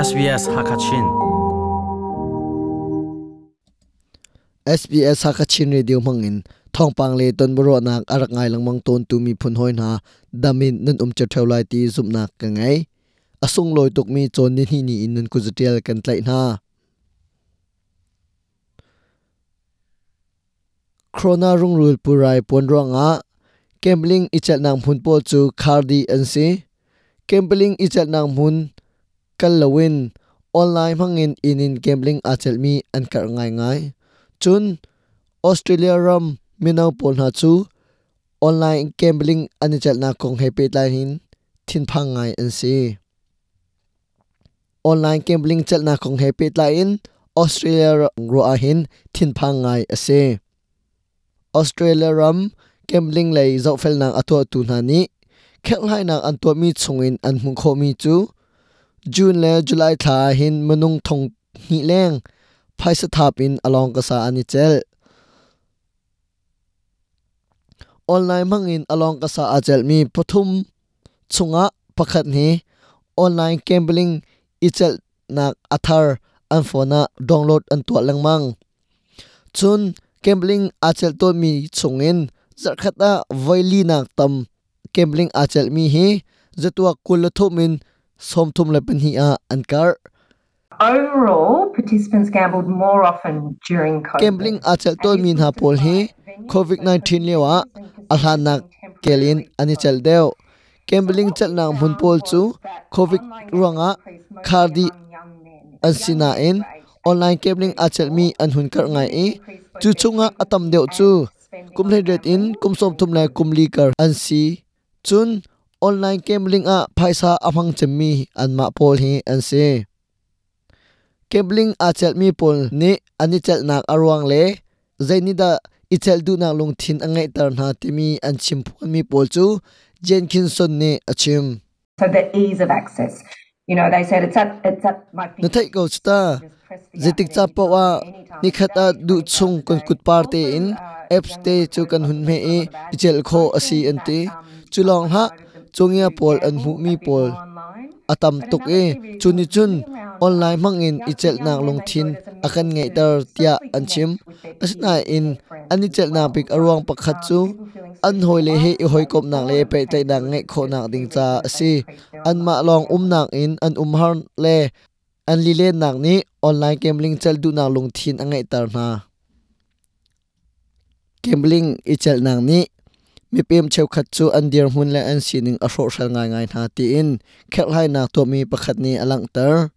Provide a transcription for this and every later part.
SBS Hakachin SBS Hakachin Radio mangin thongpang le ton boro nak arak ngai langmang ton tu mi phun hoi na damin nun um cha thaulai ti zum nak ka ngai asung loi tuk mi chon ni hi ni in nun ku zatial kan tlai na Corona rung rul purai pon ronga gambling ichal nang mun po chu khardi an si gambling ichal nang mun kalawin online hangin inin gambling achal mi an kar ngai ngai. Chun, australia ram minau pol na chu, online gambling ani chal na kong happy line hin, thin phang ngai an si. Online gambling chal na kong happy line australia ro a hin, thin phang ngai ase australia ram gambling lei zo fel nang atwa tu na ni. Khel hai nang an to mi chungin an hmu kho mi chu june le, july tha hin manung thong hi leng. Phaisa thap in along ka sa ani chel. Online mangin along ka sa achel mi pathum chunga pakhat ni. Online gambling ichel nak athar an phona download an to langmang chun gambling achel to mi chungin zarkhata voili nak tam gambling achel mi hi. Zatua kul thomin somthum le pen hi a ankar. Overall, participants gambled more often during COVID. gambling achel to min ha pol hi. covid 19 lewa alhanak kelin ani chal deu gambling chal nang mun pol chu covid ruanga khardi ansina in online gambling achel mi an hun kar ngai e chu chunga atam deu chu. Kumhle ret in kumsom thum lai kumli kar an si chun online gambling a phaisa amang chemi an ma pol hi an se gambling achel mi pol ni ani chal nak arwang le. Zainida ichel du nak lung thin angai tar na timi an chim phun mi pol chu. Jenkinson ne achim So the ease of access. You know, they said it's at it's at my na thai ko sta zitik cha pa wa ni khata du chung kon kut parte in. apps te chu kan hun me e ichel kho asi ante chulong ha chungia pol an hu mi pol atam tuk e chuni chun online mangin ichel nak long thin akan ngai tar tia anchim asna in ani chel na pik arwang pakhat chu an hoi le he i hoi kop nak le pe tai nak ngai kho nak ding cha asi an ma long um nak in an um har le an li le nak ni online gambling chal du nak long thin angai tar na gambling ichel nak ni mi pem cheu khat chu an dir hun le an sining a ro sal ngai ngai na ti in. Khel hai na to mi pakhat ni alang tar.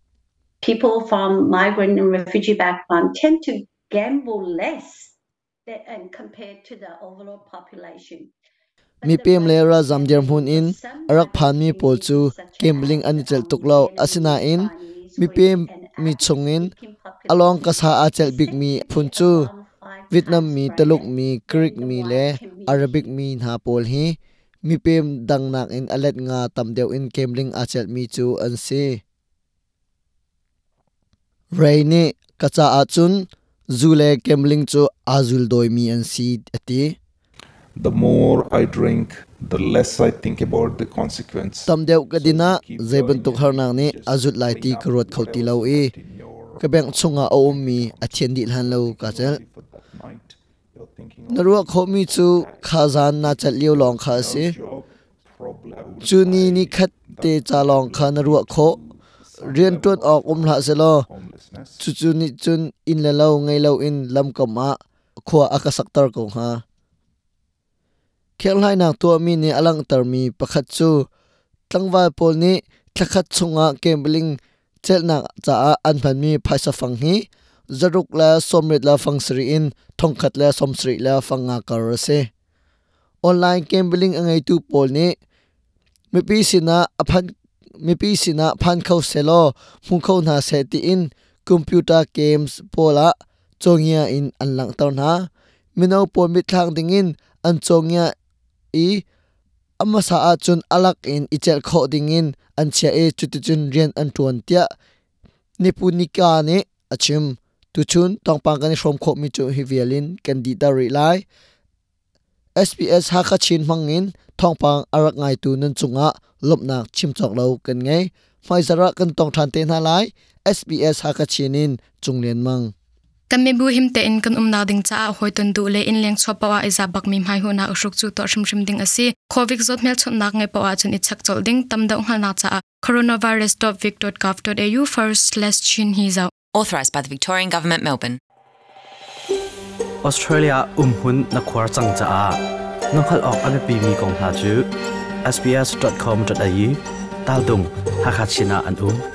People from migrant and refugee background tend to gamble less than, and compared to the overall population. mi pem le ra zam hun in arak phan mi pol chu gambling ani chel tuk lo asina in mi pem mi chungin along ka sa a chel big mi phun chu vietnam mi taluk mi greek mi le arabic mi na pol hi mi pem dang nak in alet nga tam deu in gambling a chel mi chu an se. Raini kacha a chun zule gambling chu azul doi mi an si ati the more I drink, the less I think about the consequence. tam deu ka dina zaiban tuk har nang ni azut lai ti karot khau ti lo e ka beng chunga o mi a thian di han lo ka narua kho mi chu khazan na chal liu long kha se job, problem, chu ni khat te cha long kha narua kho rian tuan ok um hla se lo chu chu ni chun in la lo ngai lo in lam kam a khwa aka saktar ko ha khel hai nak to mi ni alang tar mi pakhat chu tlangwal pol ni thakhat chunga gambling chel nak cha an phan mi phaisa phang hi zaruk la somrit la phang sri in thongkhat la somsri la fanga kar se. Online gambling angai tu pol ni. Mipi sina aphan mipi sina phan khau selo mu khau na se ti in. Computer games pola chongia in anlang tar na. Mino pol mi thang ding in, an chongia i, ama sa a chun alak in ichel kho ding in, an chia e chuti chun rian an tuan tia. Nipunika ne achim tu chun tongpang kan shom kho mi chu hi vialin kan di da ri lai. SPS ha kha chin mangin thongpang arak ngai tu nan chunga lopnak chimchok lo kan ngai mai zara kan tong than te na lai SBS chung chunglen mang. Kan me bu him te in kan umna ding cha hoi ton du le in leng chopa wa iza e bak mi mai huna usuk chu to shim shim ding asi covid zot mel chon nak nge pawa chun ichak chol ding, tam da ngal na cha coronavirus.vic.gov.au first slash chin hi zau. Authorised by the Victorian Government, Melbourne. Australia umhun na khwar chang cha a. Nokhal ok ame pi mi kong ha chu. Sbs.com.au tal dung hakhat an um